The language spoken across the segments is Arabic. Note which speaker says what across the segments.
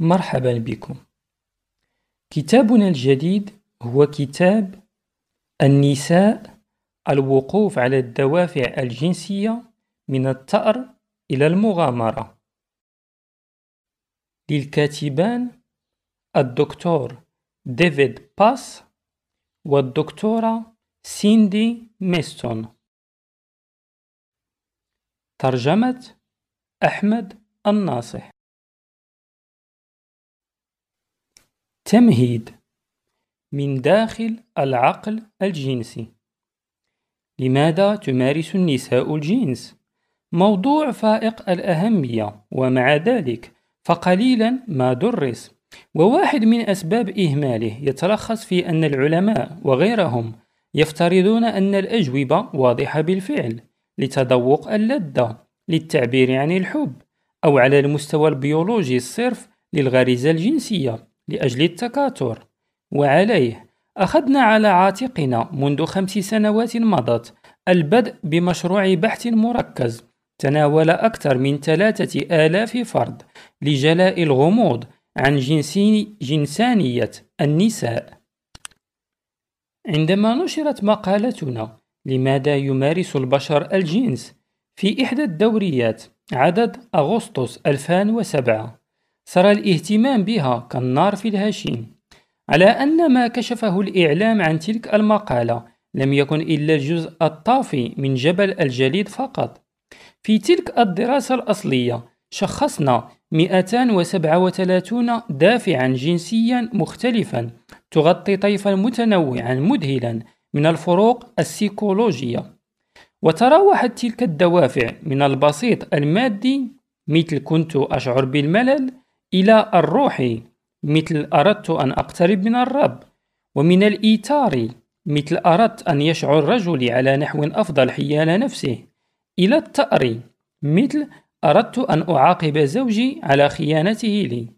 Speaker 1: مرحبا بكم. كتابنا الجديد هو كتاب النساء الوقوف على الدوافع الجنسية من الثأر إلى المغامرة. للكاتبان الدكتور ديفيد باس والدكتورة سيندي ميستون. ترجمة أحمد الناصح. تمهيد من داخل العقل الجنسي. لماذا تمارس النساء الجنس؟ موضوع فائق الأهمية ومع ذلك فقليلا ما درس. وواحد من أسباب إهماله يتلخص في أن العلماء وغيرهم يفترضون أن الأجوبة واضحة بالفعل لتذوق اللذة للتعبير عن الحب أو على المستوى البيولوجي الصرف للغريزة الجنسية. لأجل التكاثر. وعليه أخذنا على عاتقنا منذ خمس سنوات مضت البدء بمشروع بحث مركز تناول أكثر من ثلاثة آلاف فرد لجلاء الغموض عن جنسانية النساء. عندما نشرت مقالتنا لماذا يمارس البشر الجنس في إحدى الدوريات عدد أغسطس 2007 صار الاهتمام بها كالنار في الهشيم على أن ما كشفه الإعلام عن تلك المقالة لم يكن إلا الجزء الطافي من جبل الجليد فقط. في تلك الدراسة الأصلية شخصنا 237 دافعا جنسيا مختلفا تغطي طيفا متنوعا مذهلا من الفروق السيكولوجية. وتراوحت تلك الدوافع من البسيط المادي مثل كنت أشعر بالملل إلى الروحي مثل أردت أن أقترب من الرب ومن الإيثار مثل أردت أن يشعر رجلي على نحو أفضل حيال نفسه. إلى التأري مثل أردت أن أعاقب زوجي على خيانته لي.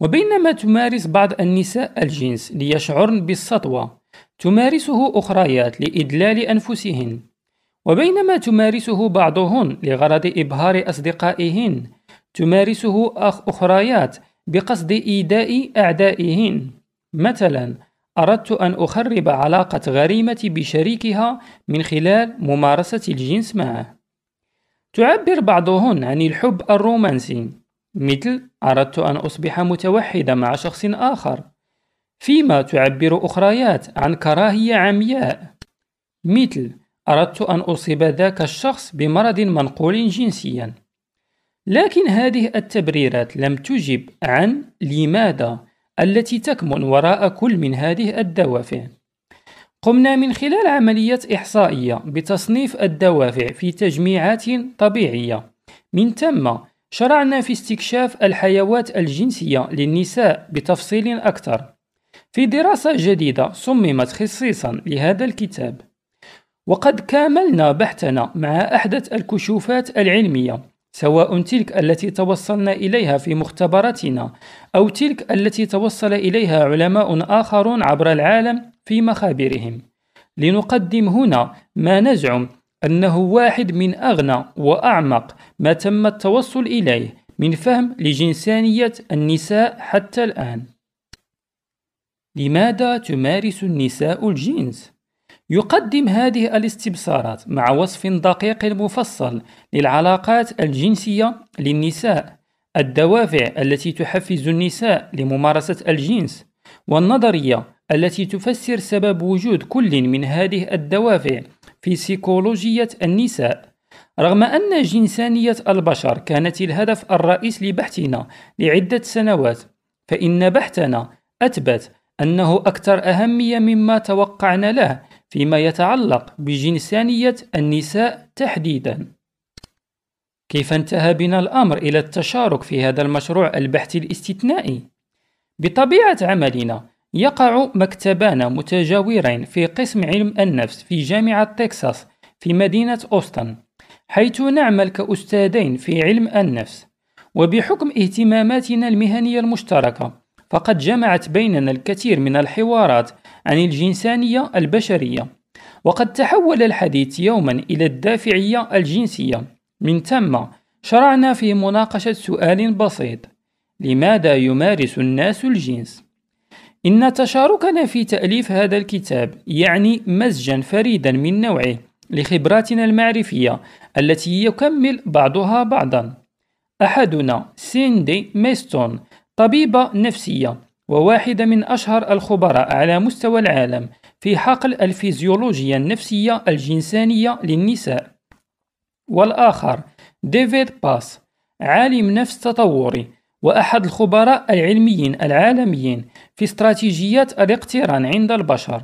Speaker 1: وبينما تمارس بعض النساء الجنس ليشعرن بالسطوة تمارسه أخريات لإدلال أنفسهن. وبينما تمارسه بعضهن لغرض إبهار أصدقائهن تمارسه أخريات بقصد إيذاء أعدائهن. مثلا أردت أن أخرب علاقة غريمتي بشريكها من خلال ممارسة الجنس معه. تعبر بعضهن عن الحب الرومانسي مثل أردت أن أصبح متوحدة مع شخص آخر. فيما تعبر أخريات عن كراهية عمياء. مثل أردت أن أصيب ذاك الشخص بمرض منقول جنسيا. لكن هذه التبريرات لم تجب عن لماذا التي تكمن وراء كل من هذه الدوافع. قمنا من خلال عملية إحصائية بتصنيف الدوافع في تجميعات طبيعية. من ثم شرعنا في استكشاف الحيوات الجنسية للنساء بتفصيل أكثر. في دراسة جديدة صممت خصيصا لهذا الكتاب. وقد كاملنا بحثنا مع أحدث الكشوفات العلمية سواء تلك التي توصلنا إليها في مختبراتنا أو تلك التي توصل إليها علماء آخرون عبر العالم في مخابرهم لنقدم هنا ما نزعم أنه واحد من أغنى وأعمق ما تم التوصل إليه من فهم لجنسانية النساء حتى الآن لماذا تمارس النساء الجنس؟ يقدم هذه الاستبصارات مع وصف دقيق مفصل للعلاقات الجنسية للنساء الدوافع التي تحفز النساء لممارسة الجنس والنظرية التي تفسر سبب وجود كل من هذه الدوافع في سيكولوجية النساء. رغم أن جنسانية البشر كانت الهدف الرئيس لبحثنا لعدة سنوات فإن بحثنا أثبت أنه أكثر أهمية مما توقعنا له فيما يتعلق بجنسانية النساء تحديدا كيف انتهى بنا الأمر إلى التشارك في هذا المشروع البحثي الاستثنائي؟ بطبيعة عملنا يقع مكتبان متجاورين في قسم علم النفس في جامعة تكساس في مدينة أوستن حيث نعمل كأستاذين في علم النفس وبحكم اهتماماتنا المهنية المشتركة فقد جمعت بيننا الكثير من الحوارات عن الجنسانية البشرية وقد تحول الحديث يوما إلى الدافعية الجنسية. من ثم شرعنا في مناقشة سؤال بسيط لماذا يمارس الناس الجنس؟ إن تشاركنا في تأليف هذا الكتاب يعني مزجا فريدا من نوعه لخبراتنا المعرفية التي يكمل بعضها بعضا. أحدنا سيندي ميستون طبيبة نفسية وواحدة من أشهر الخبراء على مستوى العالم في حقل الفيزيولوجيا النفسية الجنسانية للنساء. والآخر ديفيد باس عالم نفس تطوري وأحد الخبراء العلميين العالميين في استراتيجيات الاقتران عند البشر.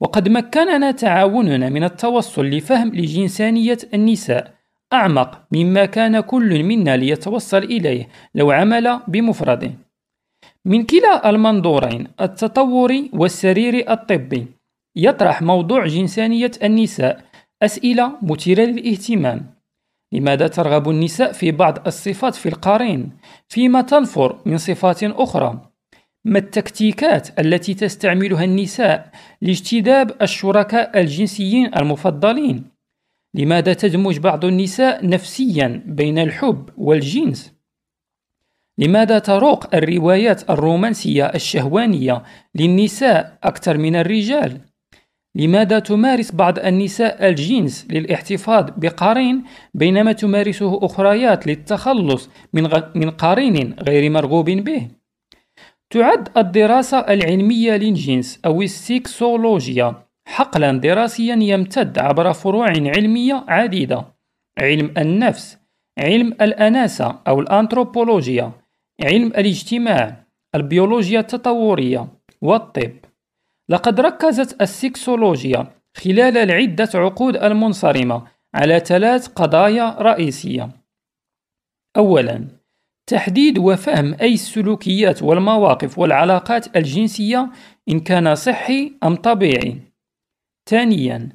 Speaker 1: وقد مكننا تعاوننا من التوصل لفهم لجنسانية النساء أعمق مما كان كل منا ليتوصل إليه لو عمل بمفرده من كلا المنظورين التطوري والسريري الطبي. يطرح موضوع جنسانية النساء أسئلة مثيرة للاهتمام. لماذا ترغب النساء في بعض الصفات في القرين؟ فيما تنفر من صفات أخرى. ما التكتيكات التي تستعملها النساء لاجتذاب الشركاء الجنسيين المفضلين؟ لماذا تدمج بعض النساء نفسيا بين الحب والجنس؟ لماذا تروق الروايات الرومانسية الشهوانية للنساء أكثر من الرجال؟ لماذا تمارس بعض النساء الجنس للاحتفاظ بقرين بينما تمارسه أخريات للتخلص من, غ... من قرين غير مرغوب به؟ تعد الدراسة العلمية للجنس أو السيكسولوجيا. حقلا دراسيا يمتد عبر فروع علمية عديدة. علم النفس علم الأناسة أو الأنثروبولوجيا علم الاجتماع البيولوجيا التطورية والطب. لقد ركزت السكسولوجيا خلال العدة عقود المنصرمة على ثلاث قضايا رئيسية. أولا تحديد وفهم أي السلوكيات والمواقف والعلاقات الجنسية إن كان صحي أم طبيعي. ثانيا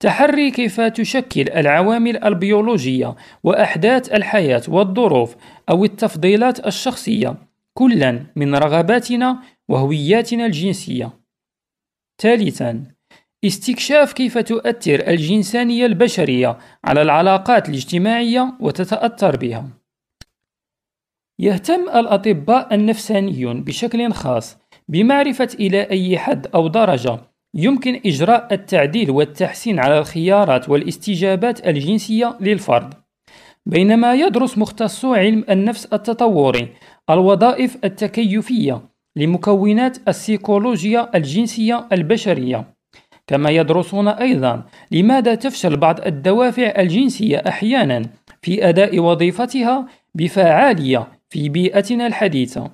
Speaker 1: تحري كيف تشكل العوامل البيولوجية وأحداث الحياة والظروف أو التفضيلات الشخصية كلا من رغباتنا وهوياتنا الجنسية. ثالثا استكشاف كيف تؤثر الجنسانية البشرية على العلاقات الاجتماعية وتتأثر بها. يهتم الأطباء النفسانيون بشكل خاص بمعرفة إلى أي حد أو درجة يمكن إجراء التعديل والتحسين على الخيارات والاستجابات الجنسية للفرد. بينما يدرس مختصو علم النفس التطوري الوظائف التكيفية لمكونات السيكولوجيا الجنسية البشرية. كما يدرسون أيضا لماذا تفشل بعض الدوافع الجنسية أحيانا في أداء وظيفتها بفعالية في بيئتنا الحديثة.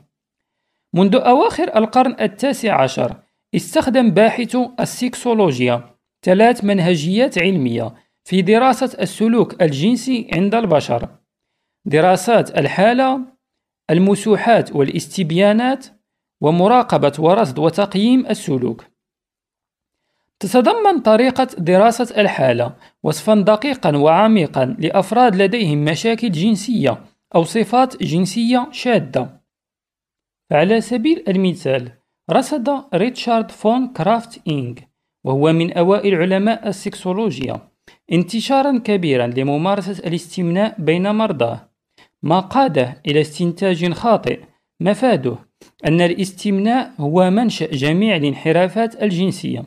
Speaker 1: منذ أواخر القرن التاسع عشر استخدم باحثو السيكسولوجيا ثلاث منهجيات علمية في دراسة السلوك الجنسي عند البشر. دراسات الحالة المسوحات والاستبيانات ومراقبة ورصد وتقييم السلوك. تتضمن طريقة دراسة الحالة وصفا دقيقا وعميقا لأفراد لديهم مشاكل جنسية أو صفات جنسية شاذة على سبيل المثال رصد ريتشارد فون كرافت إيبنغ وهو من أوائل علماء السكسولوجيا انتشارا كبيرا لممارسة الاستمناء بين مرضاه. ما قاده إلى استنتاج خاطئ مفاده أن الاستمناء هو منشأ جميع الانحرافات الجنسية.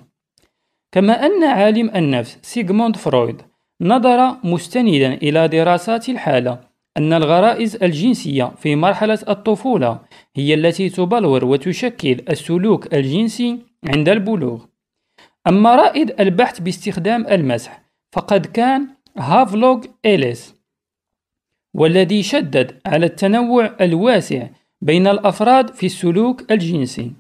Speaker 1: كما أن عالم النفس سيغموند فرويد نظر مستندا إلى دراسات الحالة أن الغرائز الجنسية في مرحلة الطفولة هي التي تبلور وتشكل السلوك الجنسي عند البلوغ. أما رائد البحث باستخدام المسح فقد كان هافلوك إليس والذي شدد على التنوع الواسع بين الأفراد في السلوك الجنسي.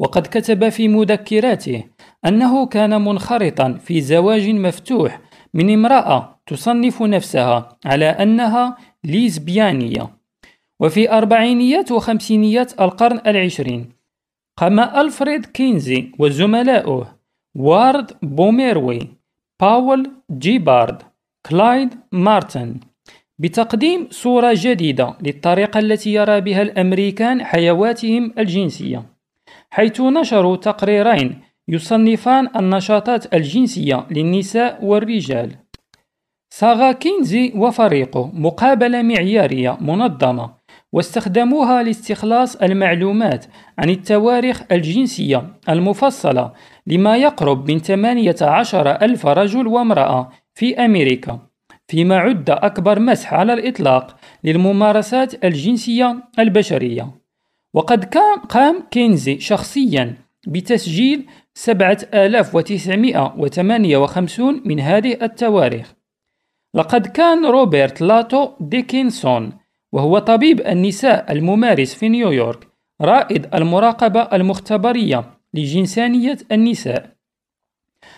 Speaker 1: وقد كتب في مذكراته أنه كان منخرطا في زواج مفتوح من امرأة تصنف نفسها على أنها ليزبيانية. وفي أربعينيات وخمسينيات القرن العشرين قام ألفريد كينزي وزملاؤه وارد بوميروي باول جيبارد كلايد مارتن بتقديم صورة جديدة للطريقة التي يرى بها الأمريكان حيواتهم الجنسية حيث نشروا تقريرين يصنفان النشاطات الجنسية للنساء والرجال. صاغ كينزي وفريقه مقابلة معيارية منظمة واستخدموها لاستخلاص المعلومات عن التواريخ الجنسية المفصلة لما يقرب من 18 ألف رجل وامرأة في أمريكا فيما عد أكبر مسح على الإطلاق للممارسات الجنسية البشرية. وقد قام كينزي شخصيا بتسجيل 7958 من هذه التواريخ. لقد كان روبرت لاتو ديكنسون وهو طبيب النساء الممارس في نيويورك رائد المراقبة المختبرية لجنسانية النساء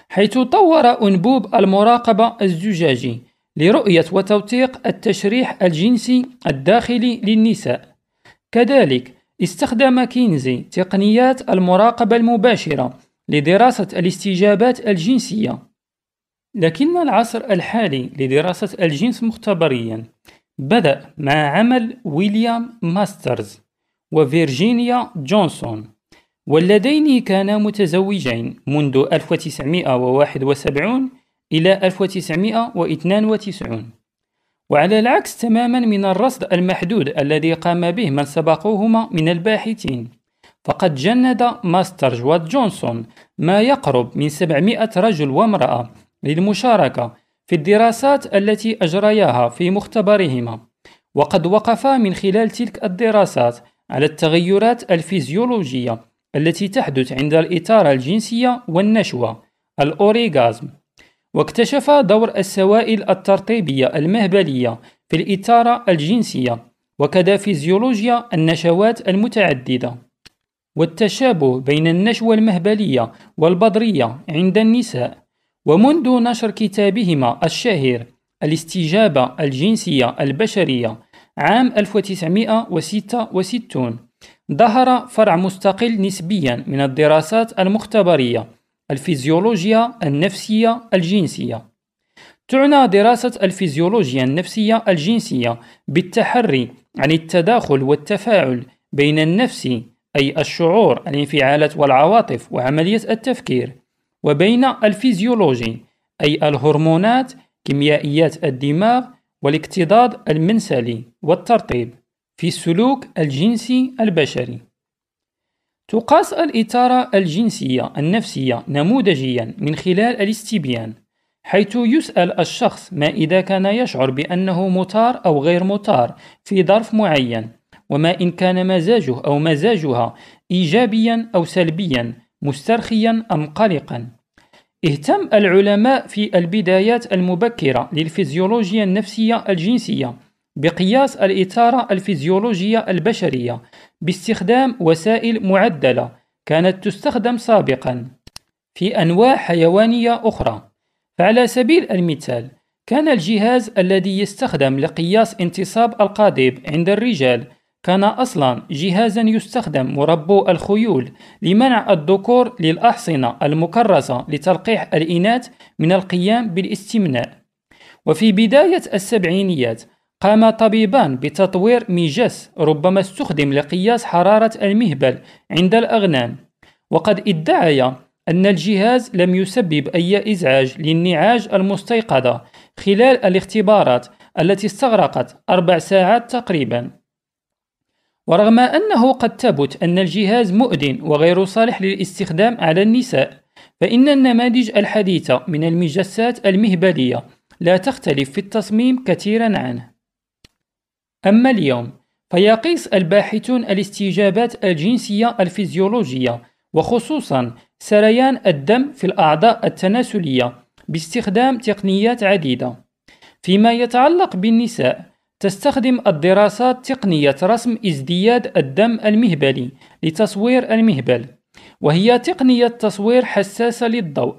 Speaker 1: حيث طور أنبوب المراقبة الزجاجي لرؤية وتوثيق التشريح الجنسي الداخلي للنساء. كذلك استخدم كينزي تقنيات المراقبة المباشرة لدراسة الاستجابات الجنسية. لكن العصر الحالي لدراسة الجنس مختبريا. بدأ مع عمل ويليام ماسترز وفيرجينيا جونسون. واللذين كانا متزوجين منذ 1971 إلى 1992 وعلى العكس تماما من الرصد المحدود الذي قام به من سبقوهما من الباحثين. فقد جند ماسترز وجونسون ما يقرب من 700 رجل وامرأة للمشاركة في الدراسات التي أجرياها في مختبرهما. وقد وقفا من خلال تلك الدراسات على التغيرات الفيزيولوجية التي تحدث عند الإثارة الجنسية والنشوة الأوريغازم. واكتشف دور السوائل الترطيبية المهبلية في الإثارة الجنسية وكذا فيزيولوجيا النشوات المتعددة. والتشابه بين النشوة المهبلية والبضرية عند النساء ومنذ نشر كتابهما الشهير الاستجابة الجنسية البشرية عام 1966 ظهر فرع مستقل نسبيا من الدراسات المختبرية الفيزيولوجيا النفسية الجنسية. تعنى دراسة الفيزيولوجيا النفسية الجنسية بالتحري عن التداخل والتفاعل بين النفس أي الشعور الانفعالات والعواطف وعملية التفكير. وبين الفيزيولوجي أي الهرمونات كيميائيات الدماغ والاكتظاظ المنسلي والترطيب في السلوك الجنسي البشري. تقاس الإثارة الجنسية النفسية نموذجيا من خلال الاستبيان حيث يسأل الشخص ما إذا كان يشعر بأنه مطار أو غير مطار في ظرف معين وما إن كان مزاجه أو مزاجها إيجابيا أو سلبيا مسترخيا أم قلقا. اهتم العلماء في البدايات المبكرة للفيزيولوجيا النفسية الجنسية بقياس الإثارة الفيزيولوجية البشرية باستخدام وسائل معدلة كانت تستخدم سابقا. في أنواع حيوانية أخرى. فعلى سبيل المثال كان الجهاز الذي يستخدم لقياس انتصاب القضيب عند الرجال كان أصلا جهازا يستخدم مربو الخيول لمنع الذكور للأحصنة المكرسة لتلقيح الإناث من القيام بالاستمناء. وفي بداية السبعينيات قام طبيبان بتطوير ميجس ربما استخدم لقياس حرارة المهبل عند الأغنام. وقد ادعي أن الجهاز لم يسبب أي إزعاج للنعاج المستيقظة خلال الاختبارات التي استغرقت أربع ساعات تقريبا. ورغم أنه قد ثبت أن الجهاز مؤذن وغير صالح للاستخدام على النساء فإن النماذج الحديثة من المجسات المهبلية لا تختلف في التصميم كثيرا عنه. أما اليوم فيقيس الباحثون الاستجابات الجنسية الفيزيولوجية وخصوصا سريان الدم في الأعضاء التناسلية باستخدام تقنيات عديدة. فيما يتعلق بالنساء تستخدم الدراسات تقنية رسم ازدياد الدم المهبلي لتصوير المهبل وهي تقنية تصوير حساسة للضوء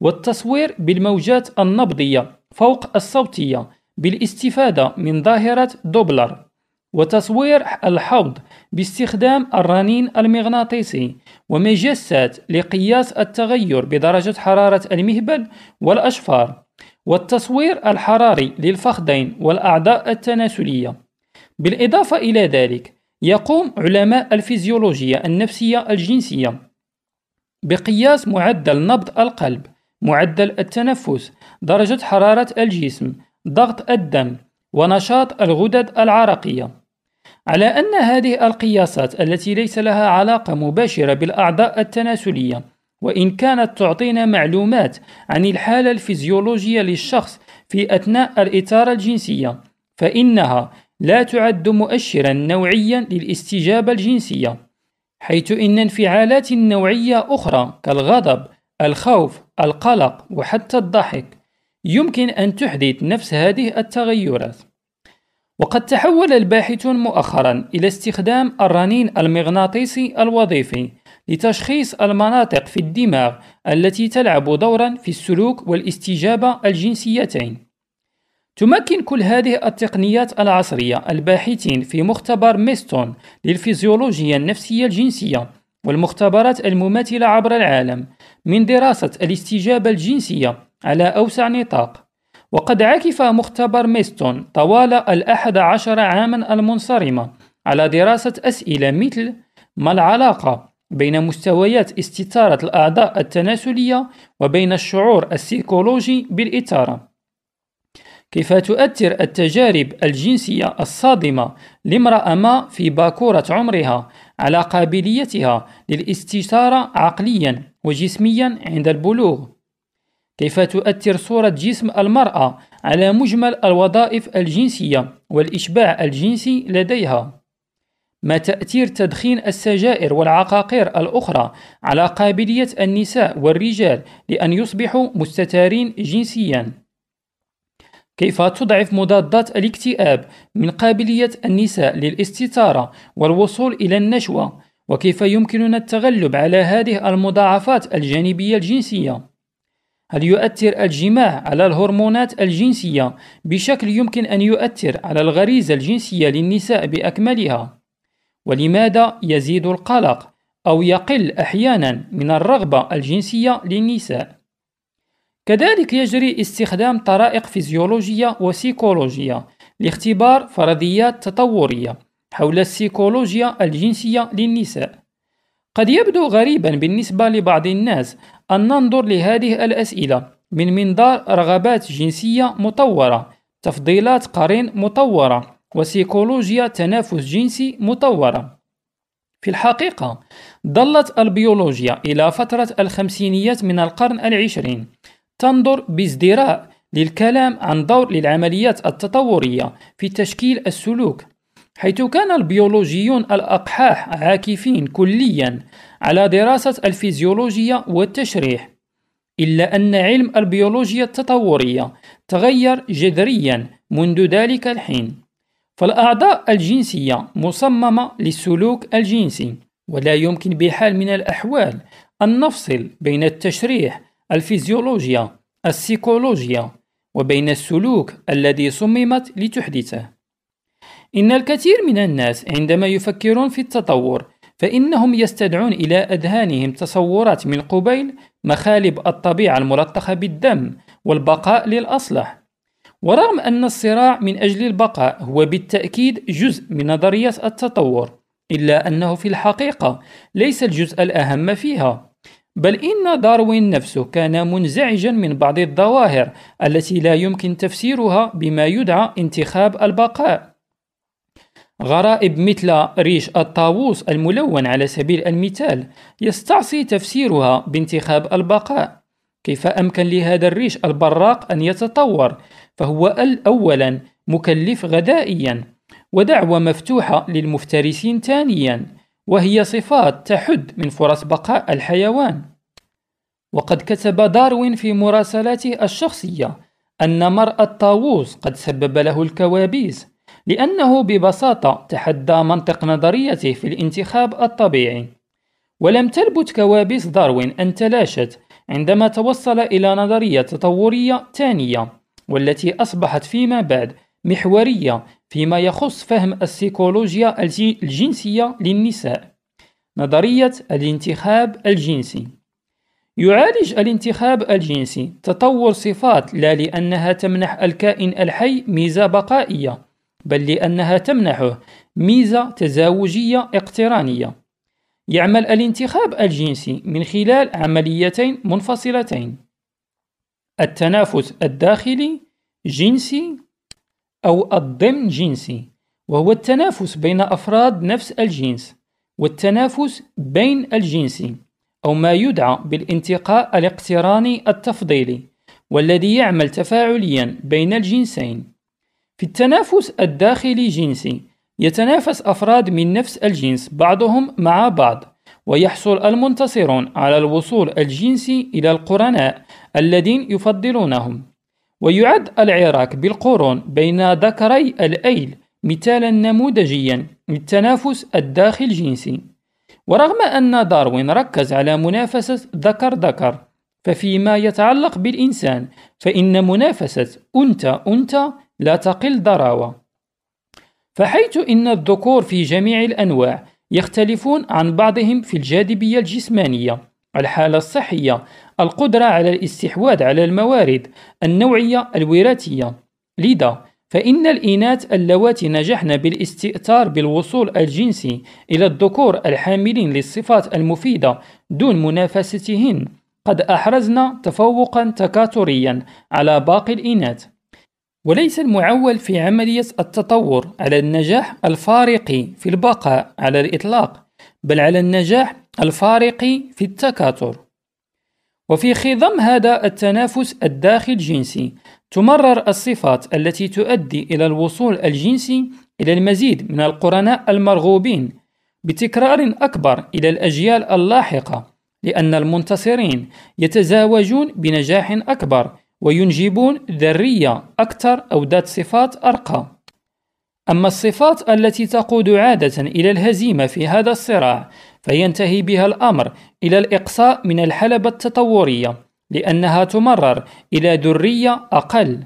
Speaker 1: والتصوير بالموجات النبضية فوق الصوتية بالاستفادة من ظاهرة دوبلر وتصوير الحوض باستخدام الرنين المغناطيسي ومجسات لقياس التغير بدرجة حرارة المهبل والأشفار. والتصوير الحراري للفخذين والأعضاء التناسلية. بالإضافة إلى ذلك يقوم علماء الفيزيولوجيا النفسية الجنسية بقياس معدل نبض القلب معدل التنفس درجة حرارة الجسم ضغط الدم ونشاط الغدد العرقية. على أن هذه القياسات التي ليس لها علاقة مباشرة بالأعضاء التناسلية وإن كانت تعطينا معلومات عن الحالة الفيزيولوجية للشخص في أثناء الإثارة الجنسية فإنها لا تعد مؤشرا نوعيا للاستجابة الجنسية حيث إن انفعالات نوعية أخرى كالغضب، الخوف، القلق وحتى الضحك يمكن أن تحدث نفس هذه التغيرات. وقد تحول الباحثون مؤخرا إلى استخدام الرنين المغناطيسي الوظيفي لتشخيص المناطق في الدماغ التي تلعب دورا في السلوك والاستجابة الجنسيتين. تمكن كل هذه التقنيات العصرية الباحثين في مختبر ميستون للفيزيولوجيا النفسية الجنسية والمختبرات المماثلة عبر العالم من دراسة الاستجابة الجنسية على أوسع نطاق. وقد عكف مختبر ميستون طوال الأحد عشر عاما المنصرمة على دراسة أسئلة مثل ما العلاقة بين مستويات استثارة الأعضاء التناسلية وبين الشعور السيكولوجي بالإثارة. كيف تؤثر التجارب الجنسية الصادمة لامرأة ما في باكورة عمرها على قابليتها للاستثارة عقليا وجسميا عند البلوغ؟ كيف تؤثر صورة جسم المرأة على مجمل الوظائف الجنسية والإشباع الجنسي لديها؟ ما تأثير تدخين السجائر والعقاقير الأخرى على قابلية النساء والرجال لأن يصبحوا مستتارين جنسيا. كيف تضعف مضادات الاكتئاب من قابلية النساء للاستثارة والوصول إلى النشوة؟ وكيف يمكننا التغلب على هذه المضاعفات الجانبية الجنسية؟ هل يؤثر الجماع على الهرمونات الجنسية؟ بشكل يمكن أن يؤثر على الغريزة الجنسية للنساء بأكملها؟ ولماذا يزيد القلق أو يقل أحيانا من الرغبة الجنسية للنساء؟ كذلك يجري استخدام طرائق فيزيولوجية وسيكولوجية لاختبار فرضيات تطورية حول السيكولوجيا الجنسية للنساء. قد يبدو غريبا بالنسبة لبعض الناس أن ننظر لهذه الأسئلة من منظار رغبات جنسية مطورة، تفضيلات قرين مطورة، وسيكولوجيا تنافس جنسي مطورة. في الحقيقة، ظلت البيولوجيا إلى فترة الخمسينيات من القرن العشرين تنظر بازدراء للكلام عن دور للعمليات التطورية في تشكيل السلوك حيث كان البيولوجيون الأقحاح عاكفين كليا على دراسة الفيزيولوجيا والتشريح إلا أن علم البيولوجيا التطورية تغير جذريا منذ ذلك الحين فالأعضاء الجنسية مصممة للسلوك الجنسي ولا يمكن بحال من الأحوال أن نفصل بين التشريح الفيزيولوجيا السيكولوجيا وبين السلوك الذي صممت لتحدثه. إن الكثير من الناس عندما يفكرون في التطور فإنهم يستدعون إلى أذهانهم تصورات من قبيل مخالب الطبيعة الملطخة بالدم والبقاء للأصلح. ورغم أن الصراع من أجل البقاء هو بالتأكيد جزء من نظرية التطور إلا أنه في الحقيقة ليس الجزء الأهم فيها. بل إن داروين نفسه كان منزعجا من بعض الظواهر التي لا يمكن تفسيرها بما يدعى انتخاب البقاء. غرائب مثل ريش الطاووس الملون على سبيل المثال يستعصي تفسيرها بانتخاب البقاء. كيف أمكن لهذا الريش البراق أن يتطور؟ فهو أولا مكلف غذائيا ودعوة مفتوحة للمفترسين ثانيا وهي صفات تحد من فرص بقاء الحيوان. وقد كتب داروين في مراسلاته الشخصية أن مرء الطاووس قد سبب له الكوابيس لأنه ببساطة تحدى منطق نظريته في الانتخاب الطبيعي. ولم تلبث كوابيس داروين أن تلاشت عندما توصل إلى نظرية تطورية ثانية. والتي أصبحت فيما بعد محورية فيما يخص فهم السيكولوجيا الجنسية للنساء. نظرية الانتخاب الجنسي. يعالج الانتخاب الجنسي تطور صفات لا لأنها تمنح الكائن الحي ميزة بقائية بل لأنها تمنحه ميزة تزاوجية اقترانية. يعمل الانتخاب الجنسي من خلال عمليتين منفصلتين. التنافس الداخلي جنسي أو الضمن جنسي وهو التنافس بين أفراد نفس الجنس والتنافس بين الجنس أو ما يدعى بالانتقاء الاقتراني التفضيلي والذي يعمل تفاعليا بين الجنسين. في التنافس الداخلي جنسي يتنافس أفراد من نفس الجنس بعضهم مع بعض ويحصل المنتصرون على الوصول الجنسي إلى القرناء. الذين يفضلونهم. ويعد العراك بالقرون بين ذكري الأيل مثالا نموذجيا للتنافس الداخل جنسي ورغم أن داروين ركز على منافسة ذكر-ذكر ففيما يتعلق بالإنسان فإن منافسة أنت-أنت لا تقل ضراوة فحيث إن الذكور في جميع الأنواع يختلفون عن بعضهم في الجاذبية الجسمانية الحالة الصحية القدرة على الاستحواذ على الموارد النوعية الوراثية. لذا فإن الإناث اللواتي نجحن بالاستئثار بالوصول الجنسي إلى الذكور الحاملين للصفات المفيدة دون منافستهن قد أحرزن تفوقا تكاثريا على باقي الإناث. وليس المعول في عملية التطور على النجاح الفارقي في البقاء على الإطلاق بل على النجاح الفارقي في التكاثر. وفي خضم هذا التنافس الداخل جنسي تمرر الصفات التي تؤدي إلى الوصول الجنسي إلى المزيد من القرناء المرغوبين بتكرار أكبر إلى الأجيال اللاحقة لأن المنتصرين يتزاوجون بنجاح أكبر وينجبون ذرية أكثر أو ذات صفات أرقى. أما الصفات التي تقود عادة إلى الهزيمة في هذا الصراع فينتهي بها الأمر إلى الإقصاء من الحلبة التطورية لأنها تمرر إلى ذرية أقل.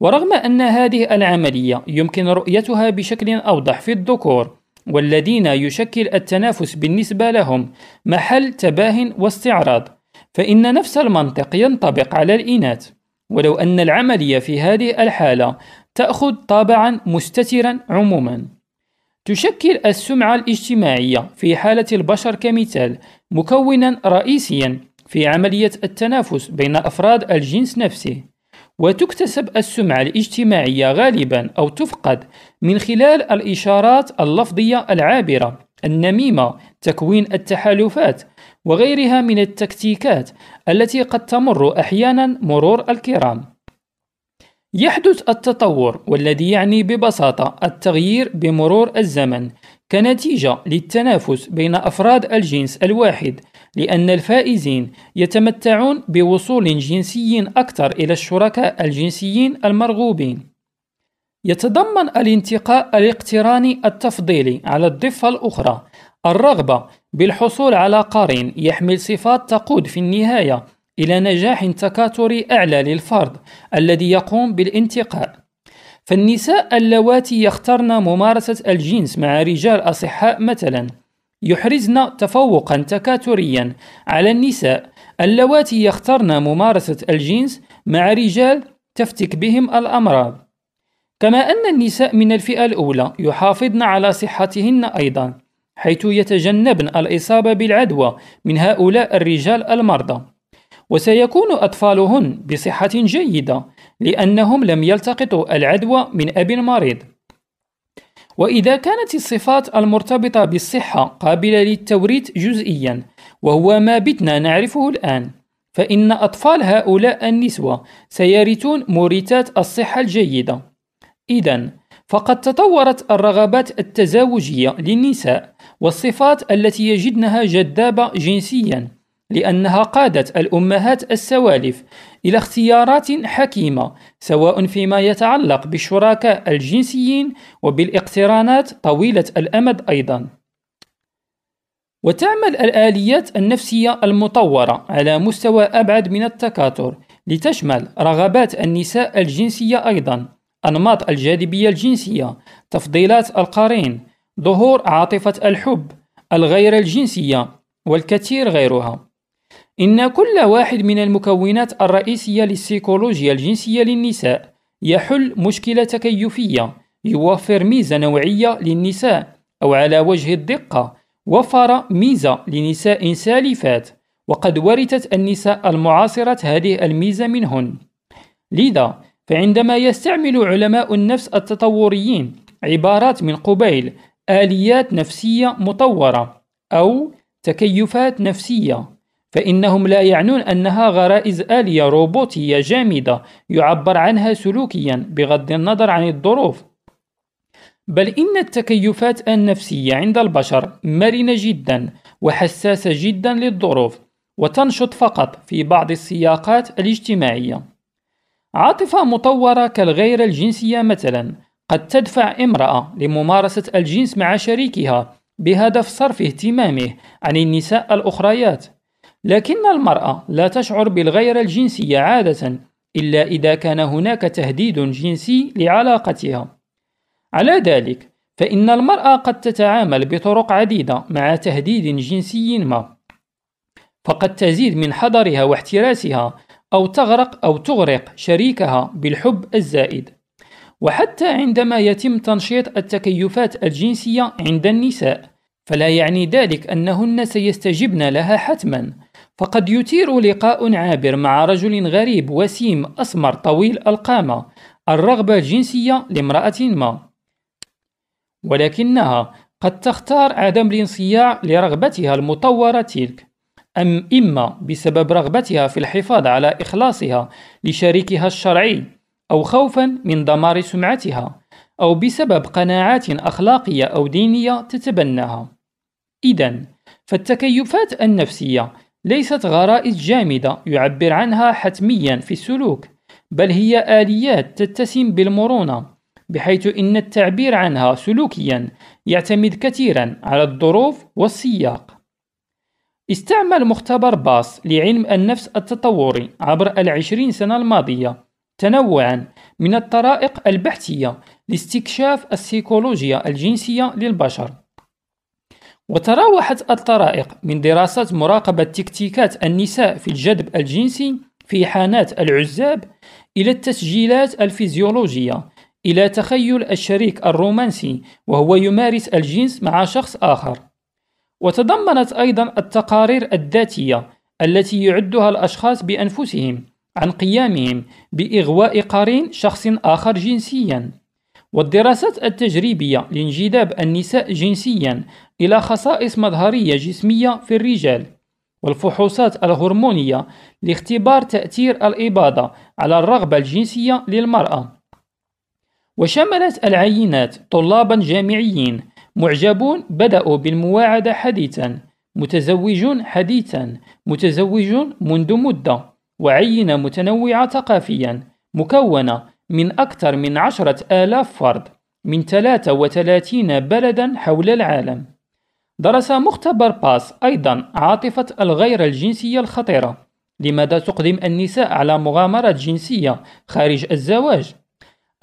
Speaker 1: ورغم أن هذه العملية يمكن رؤيتها بشكل أوضح في الذكور والذين يشكل التنافس بالنسبة لهم محل تباه واستعراض فإن نفس المنطق ينطبق على الإناث. ولو أن العملية في هذه الحالة تأخذ طابعا مستترا عموما. تشكل السمعة الاجتماعية في حالة البشر كمثال مكونا رئيسيا في عملية التنافس بين أفراد الجنس نفسه. وتكتسب السمعة الاجتماعية غالبا أو تفقد من خلال الإشارات اللفظية العابرة النميمة تكوين التحالفات وغيرها من التكتيكات التي قد تمر أحيانا مرور الكرام. يحدث التطور والذي يعني ببساطة التغيير بمرور الزمن كنتيجة للتنافس بين أفراد الجنس الواحد لأن الفائزين يتمتعون بوصول جنسي أكثر إلى الشركاء الجنسيين المرغوبين. يتضمن الانتقاء الاقتراني التفضيلي على الضفة الأخرى الرغبة بالحصول على قرين يحمل صفات تقود في النهاية إلى نجاح تكاثري أعلى للفرد الذي يقوم بالانتقاء. فالنساء اللواتي يخترن ممارسة الجنس مع رجال أصحاء مثلا يحرزن تفوقا تكاثريا على النساء اللواتي يخترن ممارسة الجنس مع رجال تفتك بهم الأمراض كما أن النساء من الفئة الأولى يحافظن على صحتهن أيضا حيث يتجنبن الإصابة بالعدوى من هؤلاء الرجال المرضى وسيكون أطفالهن بصحة جيدة لأنهم لم يلتقطوا العدوى من أب مريض وإذا كانت الصفات المرتبطة بالصحة قابلة للتوريث جزئيا وهو ما بتنا نعرفه الآن فإن أطفال هؤلاء النسوة سيرثون مورثات الصحة الجيدة. إذا فقد تطورت الرغبات التزاوجية للنساء والصفات التي يجدنها جذابة جنسيا. لأنها قادت الأمهات السوالف إلى اختيارات حكيمة سواء فيما يتعلق بالشركاء الجنسيين وبالاقترانات طويلة الأمد أيضا. وتعمل الآليات النفسية المطورة على مستوى أبعد من التكاثر لتشمل رغبات النساء الجنسية أيضا، أنماط الجاذبية الجنسية، تفضيلات القرين، ظهور عاطفة الحب، الغير الجنسية، والكثير غيرها. إن كل واحد من المكونات الرئيسية للسيكولوجيا الجنسية للنساء يحل مشكلة تكيفية يوفر ميزة نوعية للنساء أو على وجه الدقة وفر ميزة لنساء سالفات وقد ورثت النساء المعاصرة هذه الميزة منهن. لذا فعندما يستعمل علماء النفس التطوريين عبارات من قبيل آليات نفسية مطورة أو تكيفات نفسية فإنهم لا يعنون أنها غرائز آلية روبوتية جامدة يعبر عنها سلوكيا بغض النظر عن الظروف. بل إن التكيفات النفسية عند البشر مرنة جدا وحساسة جدا للظروف وتنشط فقط في بعض السياقات الاجتماعية. عاطفة مطورة كالغير الجنسية مثلا قد تدفع امرأة لممارسة الجنس مع شريكها بهدف صرف اهتمامه عن النساء الأخريات. لكن المرأة لا تشعر بالغير الجنسية عادة إلا إذا كان هناك تهديد جنسي لعلاقتها. على ذلك فإن المرأة قد تتعامل بطرق عديدة مع تهديد جنسي ما. فقد تزيد من حذرها واحتراسها أو تغرق أو تغرق شريكها بالحب الزائد. وحتى عندما يتم تنشيط التكيفات الجنسية عند النساء فلا يعني ذلك أنهن سيستجبن لها حتما. فقد يثير لقاء عابر مع رجل غريب وسيم أسمر طويل القامة. الرغبة الجنسية لامرأة ما. ولكنها قد تختار عدم الانصياع لرغبتها المطورة تلك. أم إما بسبب رغبتها في الحفاظ على إخلاصها لشريكها الشرعي أو خوفا من دمار سمعتها أو بسبب قناعات أخلاقية أو دينية تتبناها. إذا فالتكيفات النفسية ليست غرائز جامدة يعبر عنها حتميا في السلوك بل هي آليات تتسم بالمرونة بحيث إن التعبير عنها سلوكيا يعتمد كثيرا على الظروف والسياق. استعمل مختبر باص لعلم النفس التطوري عبر العشرين سنة الماضية تنوعا من الطرائق البحثية لاستكشاف السيكولوجيا الجنسية للبشر. وتراوحت الطرائق من دراسة مراقبة تكتيكات النساء في الجذب الجنسي في حانات العزاب إلى التسجيلات الفيزيولوجية إلى تخيل الشريك الرومانسي وهو يمارس الجنس مع شخص آخر. وتضمنت أيضا التقارير الذاتية التي يعدها الأشخاص بأنفسهم عن قيامهم بإغواء قرين شخص آخر جنسيا. والدراسات التجريبية لانجذاب النساء جنسيا إلى خصائص مظهرية جسمية في الرجال والفحوصات الهرمونية لاختبار تأثير الإباضة على الرغبة الجنسية للمرأة. وشملت العينات طلابا جامعيين معجبون بدأوا بالمواعدة حديثا متزوجون حديثا متزوجون منذ مدة وعينة متنوعة ثقافيا مكونة من أكثر من عشرة آلاف فرد من 33 بلدا حول العالم. درس مختبر باس أيضا عاطفة الغير الجنسية الخطيرة لماذا تقدم النساء على مغامرات جنسية خارج الزواج؟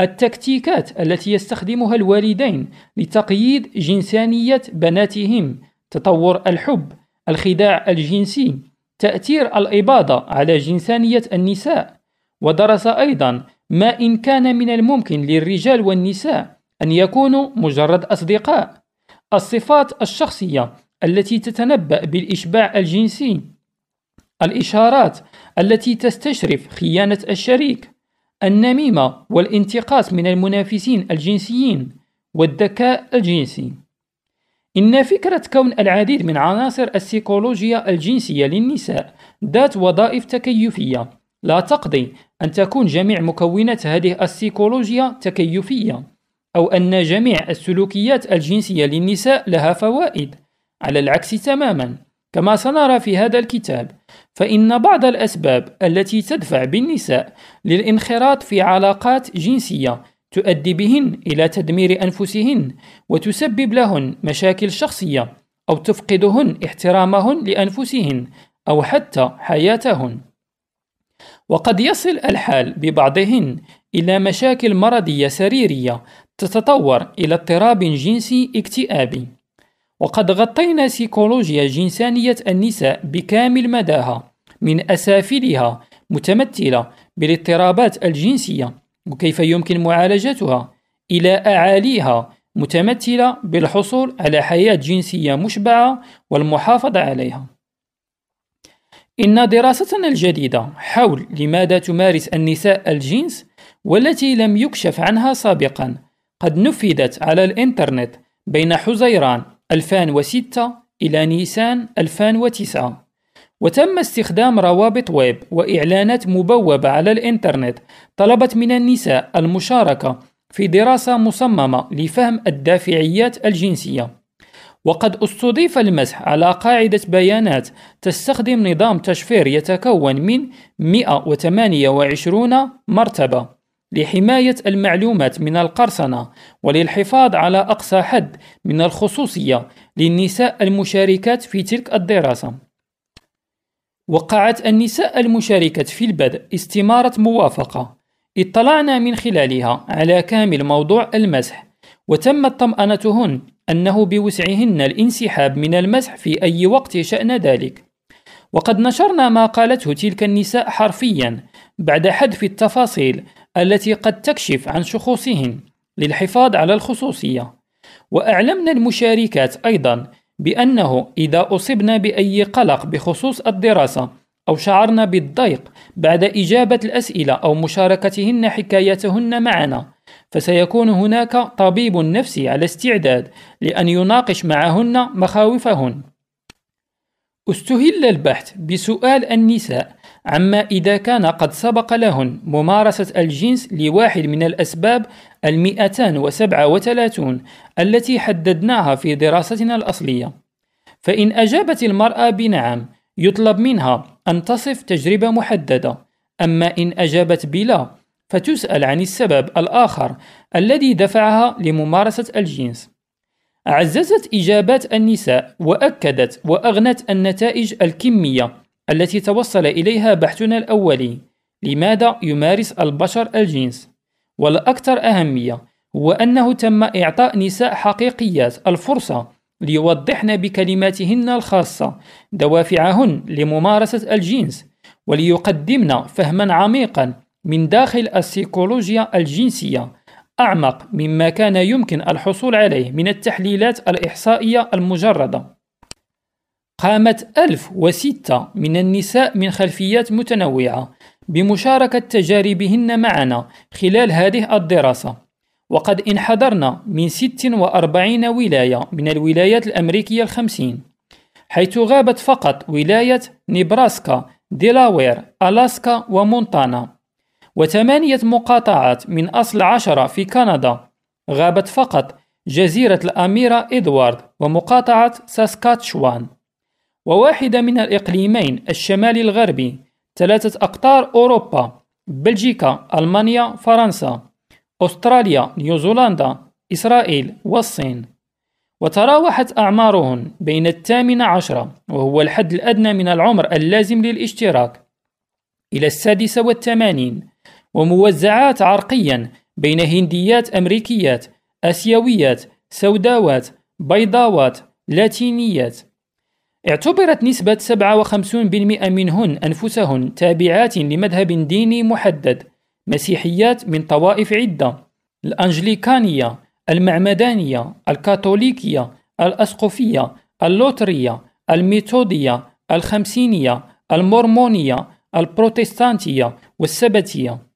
Speaker 1: التكتيكات التي يستخدمها الوالدين لتقييد جنسانية بناتهم تطور الحب الخداع الجنسي تأثير الإباضة على جنسانية النساء. ودرس أيضا ما إن كان من الممكن للرجال والنساء أن يكونوا مجرد أصدقاء. الصفات الشخصية التي تتنبأ بالإشباع الجنسي الإشارات التي تستشرف خيانة الشريك النميمة والانتقاص من المنافسين الجنسيين والذكاء الجنسي. إن فكرة كون العديد من عناصر السيكولوجيا الجنسية للنساء ذات وظائف تكيفية لا تقضي أن تكون جميع مكونات هذه السيكولوجيا تكيفية أو أن جميع السلوكيات الجنسية للنساء لها فوائد. على العكس تماما. كما سنرى في هذا الكتاب فإن بعض الأسباب التي تدفع بالنساء للانخراط في علاقات جنسية تؤدي بهن إلى تدمير أنفسهن وتسبب لهن مشاكل شخصية أو تفقدهن احترامهن لأنفسهن أو حتى حياتهن. وقد يصل الحال ببعضهن إلى مشاكل مرضية سريرية تتطور إلى اضطراب جنسي اكتئابي وقد غطينا سيكولوجيا جنسانية النساء بكامل مداها من أسافلها متمثلة بالاضطرابات الجنسية وكيف يمكن معالجتها إلى أعاليها متمثلة بالحصول على حياة جنسية مشبعة والمحافظة عليها. إن دراستنا الجديدة حول لماذا تمارس النساء الجنس والتي لم يكشف عنها سابقا. قد نفذت على الإنترنت بين حزيران 2006 إلى نيسان 2009 وتم استخدام روابط ويب وإعلانات مبوبة على الإنترنت طلبت من النساء المشاركة في دراسة مصممة لفهم الدافعيات الجنسية. وقد استضيف المسح على قاعدة بيانات تستخدم نظام تشفير يتكون من 128 مرتبة لحماية المعلومات من القرصنة وللحفاظ على أقصى حد من الخصوصية للنساء المشاركات في تلك الدراسة. وقعت النساء المشاركة في البدء استمارة موافقة اطلعنا من خلالها على كامل موضوع المسح وتمت طمأنتهن أنه بوسعهن الانسحاب من المسح في أي وقت شأن ذلك. وقد نشرنا ما قالته تلك النساء حرفيا بعد حذف التفاصيل التي قد تكشف عن شخوصهن للحفاظ على الخصوصية. وأعلمنا المشاركات أيضا بأنه إذا أصبنا بأي قلق بخصوص الدراسة أو شعرنا بالضيق بعد إجابة الأسئلة أو مشاركتهن حكايتهن معنا فسيكون هناك طبيب نفسي على استعداد لأن يناقش معهن مخاوفهن. استهل البحث بسؤال النساء عما إذا كان قد سبق لهن ممارسة الجنس لواحد من الأسباب المئتان وسبعة وثلاثون التي حددناها في دراستنا الأصلية. فإن أجابت المرأة بنعم يطلب منها أن تصف تجربة محددة. أما إن أجابت بلا فتسأل عن السبب الآخر الذي دفعها لممارسة الجنس عززت إجابات النساء وأكدت وأغنت النتائج الكمية التي توصل إليها بحثنا الأولي لماذا يمارس البشر الجنس والأكثر أهمية هو أنه تم إعطاء نساء حقيقيات الفرصة ليوضحن بكلماتهن الخاصة دوافعهن لممارسة الجنس وليقدمن فهما عميقا من داخل السيكولوجيا الجنسية أعمق مما كان يمكن الحصول عليه من التحليلات الإحصائية المجردة. قامت 1006 من النساء من خلفيات متنوعة بمشاركة تجاربهن معنا خلال هذه الدراسة. وقد انحدرنا من 46 ولاية من الولايات الأمريكية الخمسين حيث غابت فقط ولاية نيبراسكا ديلاوير ألاسكا ومونتانا. وثمانية مقاطعات من أصل عشرة في كندا. غابت فقط جزيرة الأميرة إدوارد ومقاطعة ساسكاتشوان. وواحدة من الإقليمين الشمالي الغربي ثلاثة أقطار أوروبا بلجيكا ألمانيا فرنسا أستراليا نيوزيلندا إسرائيل والصين. وتراوحت أعمارهن بين الثامنة عشرة وهو الحد الأدنى من العمر اللازم للاشتراك إلى السادسة والثمانين. وموزعات عرقيا بين هنديات أمريكيات آسيويات سوداوات بيضاوات لاتينيات. اعتبرت نسبة 57% منهن أنفسهن تابعات لمذهب ديني محدد مسيحيات من طوائف عدة الأنجليكانية المعمدانية الكاثوليكية الأسقفية اللوترية الميثودية الخمسينية المورمونية البروتستانتية والسبتية.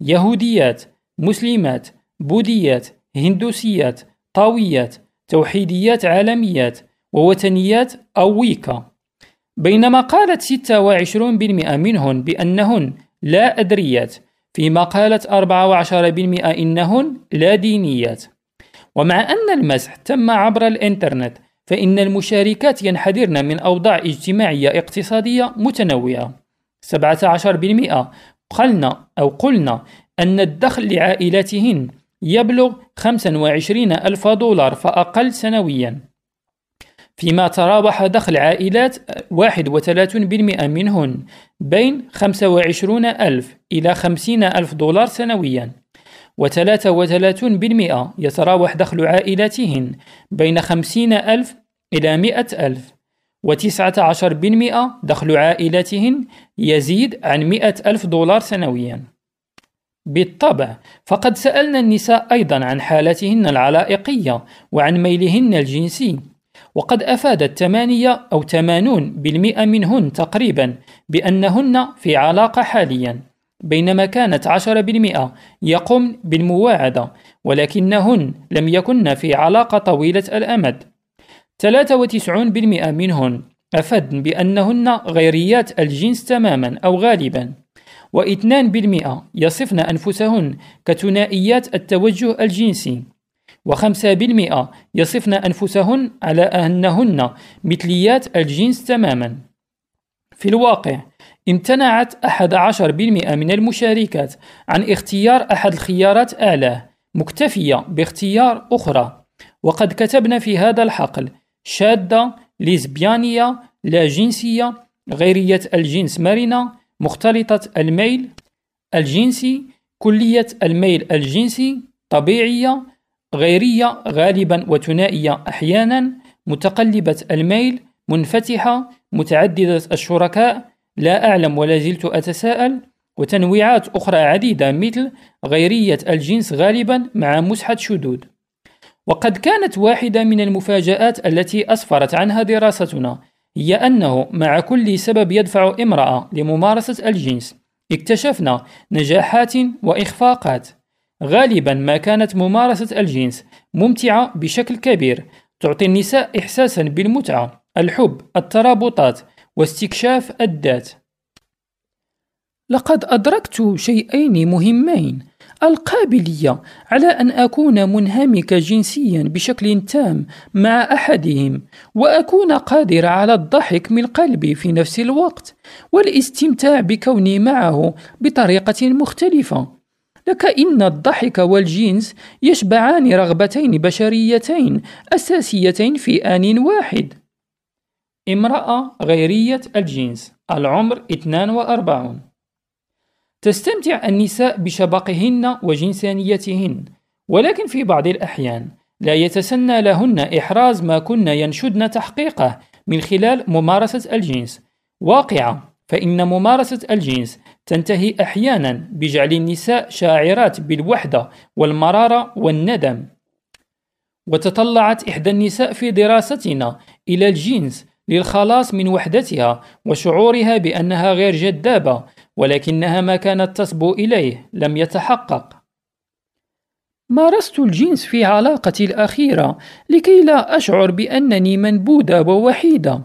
Speaker 1: يهوديات مسلمات بوذيات هندوسيات طاويات توحيديات عالميات ووثنيات أو ويكا بينما قالت 26% منهن بأنهن لا أدريات فيما قالت 14% إنهن لا دينيات. ومع أن المسح تم عبر الإنترنت فإن المشاركات ينحدرن من أوضاع اجتماعية اقتصادية متنوعة. 17% قلنا أو قلنا أن الدخل لعائلاتهن يبلغ 25 ألف دولار فأقل سنويا. فيما تراوح دخل عائلات 31% منهن بين 25 ألف إلى 50 ألف دولار سنويا. و33% يتراوح دخل عائلاتهن بين 50 ألف إلى 100 ألف. و19% دخل عائلاتهن يزيد عن 100 ألف دولار سنويا. بالطبع فقد سألنا النساء أيضا عن حالتهن العلائقية وعن ميلهن الجنسي وقد أفادت ثمانية أو ثمانون بالمئة منهن تقريبا بأنهن في علاقة حاليا بينما كانت 10% يقوم بالمواعدة ولكنهن لم يكن في علاقة طويلة الأمد. 93% منهن أفدن بأنهن غيريات الجنس تماما أو غالبا. واثنان بالمئة يصفن أنفسهن كثنائيات التوجه الجنسي. وخمسة بالمئة يصفن أنفسهن على أنهن مثليات الجنس تماما. في الواقع امتنعت أحد عشر بالمئة من المشاركات عن اختيار أحد الخيارات أعلاه مكتفية باختيار أخرى. وقد كتبنا في هذا الحقل شادة ليزبيانية لا جنسية غيرية الجنس مرنة مختلطة الميل الجنسي كلية الميل الجنسي طبيعية غيرية غالبا وثنائية أحيانا متقلبة الميل منفتحة متعددة الشركاء لا أعلم ولا زلت أتساءل وتنويعات أخرى عديدة مثل غيرية الجنس غالبا مع مسحة شذوذ وقد كانت واحدة من المفاجآت التي أسفرت عنها دراستنا هي أنه مع كل سبب يدفع امرأة لممارسة الجنس. اكتشفنا نجاحات وإخفاقات. غالبا ما كانت ممارسة الجنس ممتعة بشكل كبير تعطي النساء إحساسا بالمتعة الحب الترابطات واستكشاف الذات. لقد أدركت شيئين مهمين. القابلية على أن أكون منهمك جنسيا بشكل تام مع أحدهم وأكون قادر على الضحك من قلبي في نفس الوقت والاستمتاع بكوني معه بطريقة مختلفة. لكأن الضحك والجنس يشبعان رغبتين بشريتين أساسيتين في آن واحد. امرأة غيرية الجنس العمر 42 تستمتع النساء بشبقهن وجنسانيتهن ولكن في بعض الأحيان لا يتسنى لهن إحراز ما كن ينشدن تحقيقه من خلال ممارسة الجنس. واقعة فإن ممارسة الجنس تنتهي أحيانا بجعل النساء شاعرات بالوحدة والمرارة والندم. وتطلعت إحدى النساء في دراستنا إلى الجنس للخلاص من وحدتها وشعورها بأنها غير جذابة ولكنها ما كانت تصبو إليه لم يتحقق. مارست الجنس في علاقتي الأخيرة لكي لا أشعر بأنني منبودة ووحيدة.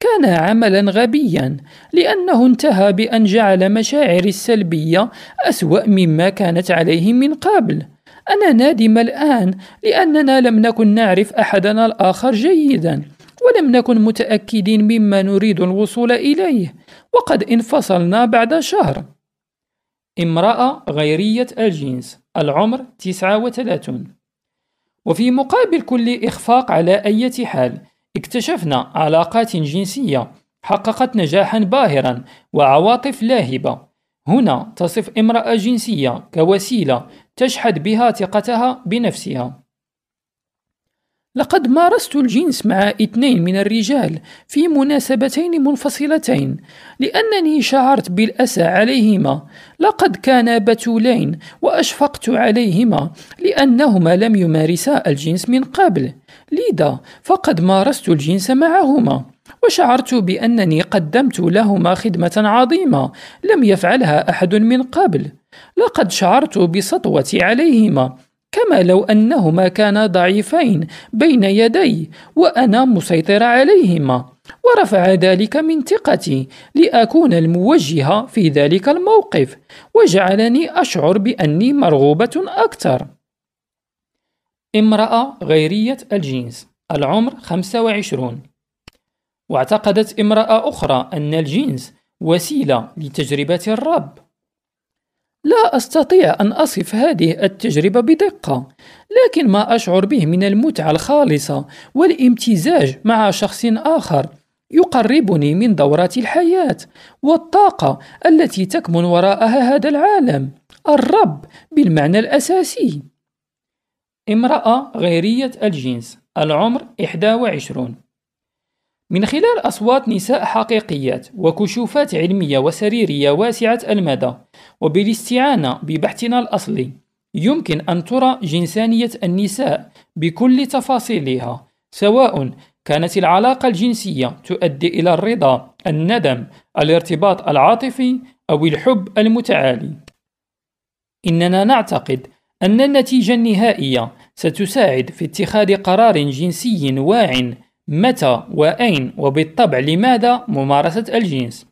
Speaker 1: كان عملا غبيا لأنه انتهى بأن جعل مشاعري السلبية أسوأ مما كانت عليه من قبل. أنا نادم الآن لأننا لم نكن نعرف أحدنا الآخر جيدا. ولم نكن متأكدين مما نريد الوصول إليه وقد انفصلنا بعد شهر. امرأة غيرية الجنس العمر 39 وفي مقابل كل إخفاق على أي حال اكتشفنا علاقات جنسية حققت نجاحا باهرا وعواطف لاهبة. هنا تصف امرأة جنسية كوسيلة تشحذ بها ثقتها بنفسها. لقد مارست الجنس مع اثنين من الرجال في مناسبتين منفصلتين لأنني شعرت بالأسى عليهما. لقد كانا بتولين وأشفقت عليهما لأنهما لم يمارسا الجنس من قبل. لذا فقد مارست الجنس معهما وشعرت بأنني قدمت لهما خدمة عظيمة لم يفعلها أحد من قبل. لقد شعرت بسطوتي عليهما كما لو أنهما كانا ضعيفين بين يدي وأنا مسيطر عليهما. ورفع ذلك من ثقتي لأكون الموجهة في ذلك الموقف وجعلني أشعر بأني مرغوبة أكثر. امرأة غيرية الجنس العمر 25 واعتقدت امرأة أخرى أن الجنس وسيلة لتجربة الرب. لا أستطيع أن أصف هذه التجربة بدقة، لكن ما أشعر به من المتعة الخالصة والامتزاج مع شخص آخر يقربني من دورات الحياة والطاقة التي تكمن وراءها هذا العالم، الرب بالمعنى الأساسي. امرأة غيرية الجنس، العمر 21 من خلال أصوات نساء حقيقيات وكشوفات علمية وسريرية واسعة المدى وبالاستعانة ببحثنا الأصلي يمكن أن ترى جنسانية النساء بكل تفاصيلها سواء كانت العلاقة الجنسية تؤدي إلى الرضا، الندم، الارتباط العاطفي أو الحب المتعالي. إننا نعتقد أن النتيجة النهائية ستساعد في اتخاذ قرار جنسي واع متى وأين وبالطبع لماذا ممارسة الجنس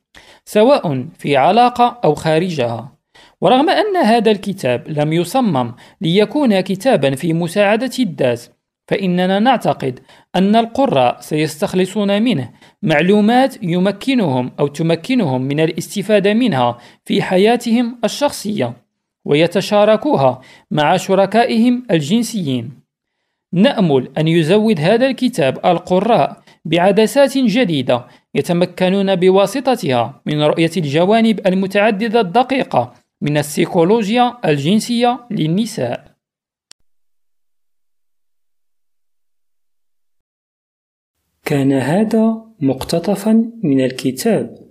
Speaker 1: سواء في علاقة أو خارجها ورغم أن هذا الكتاب لم يصمم ليكون كتابا في مساعدة الذات فإننا نعتقد أن القراء سيستخلصون منه معلومات يمكنهم أو تمكنهم من الاستفادة منها في حياتهم الشخصية ويتشاركوها مع شركائهم الجنسيين. نأمل أن يزود هذا الكتاب القراء بعدسات جديدة يتمكنون بواسطتها من رؤية الجوانب المتعددة الدقيقة من السيكولوجيا الجنسية للنساء.
Speaker 2: كان هذا مقتطفا من الكتاب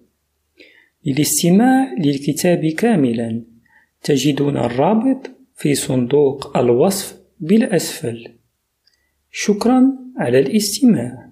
Speaker 2: للاستماع للكتاب كاملا تجدون الرابط في صندوق الوصف بالأسفل شكرا على الاستماع.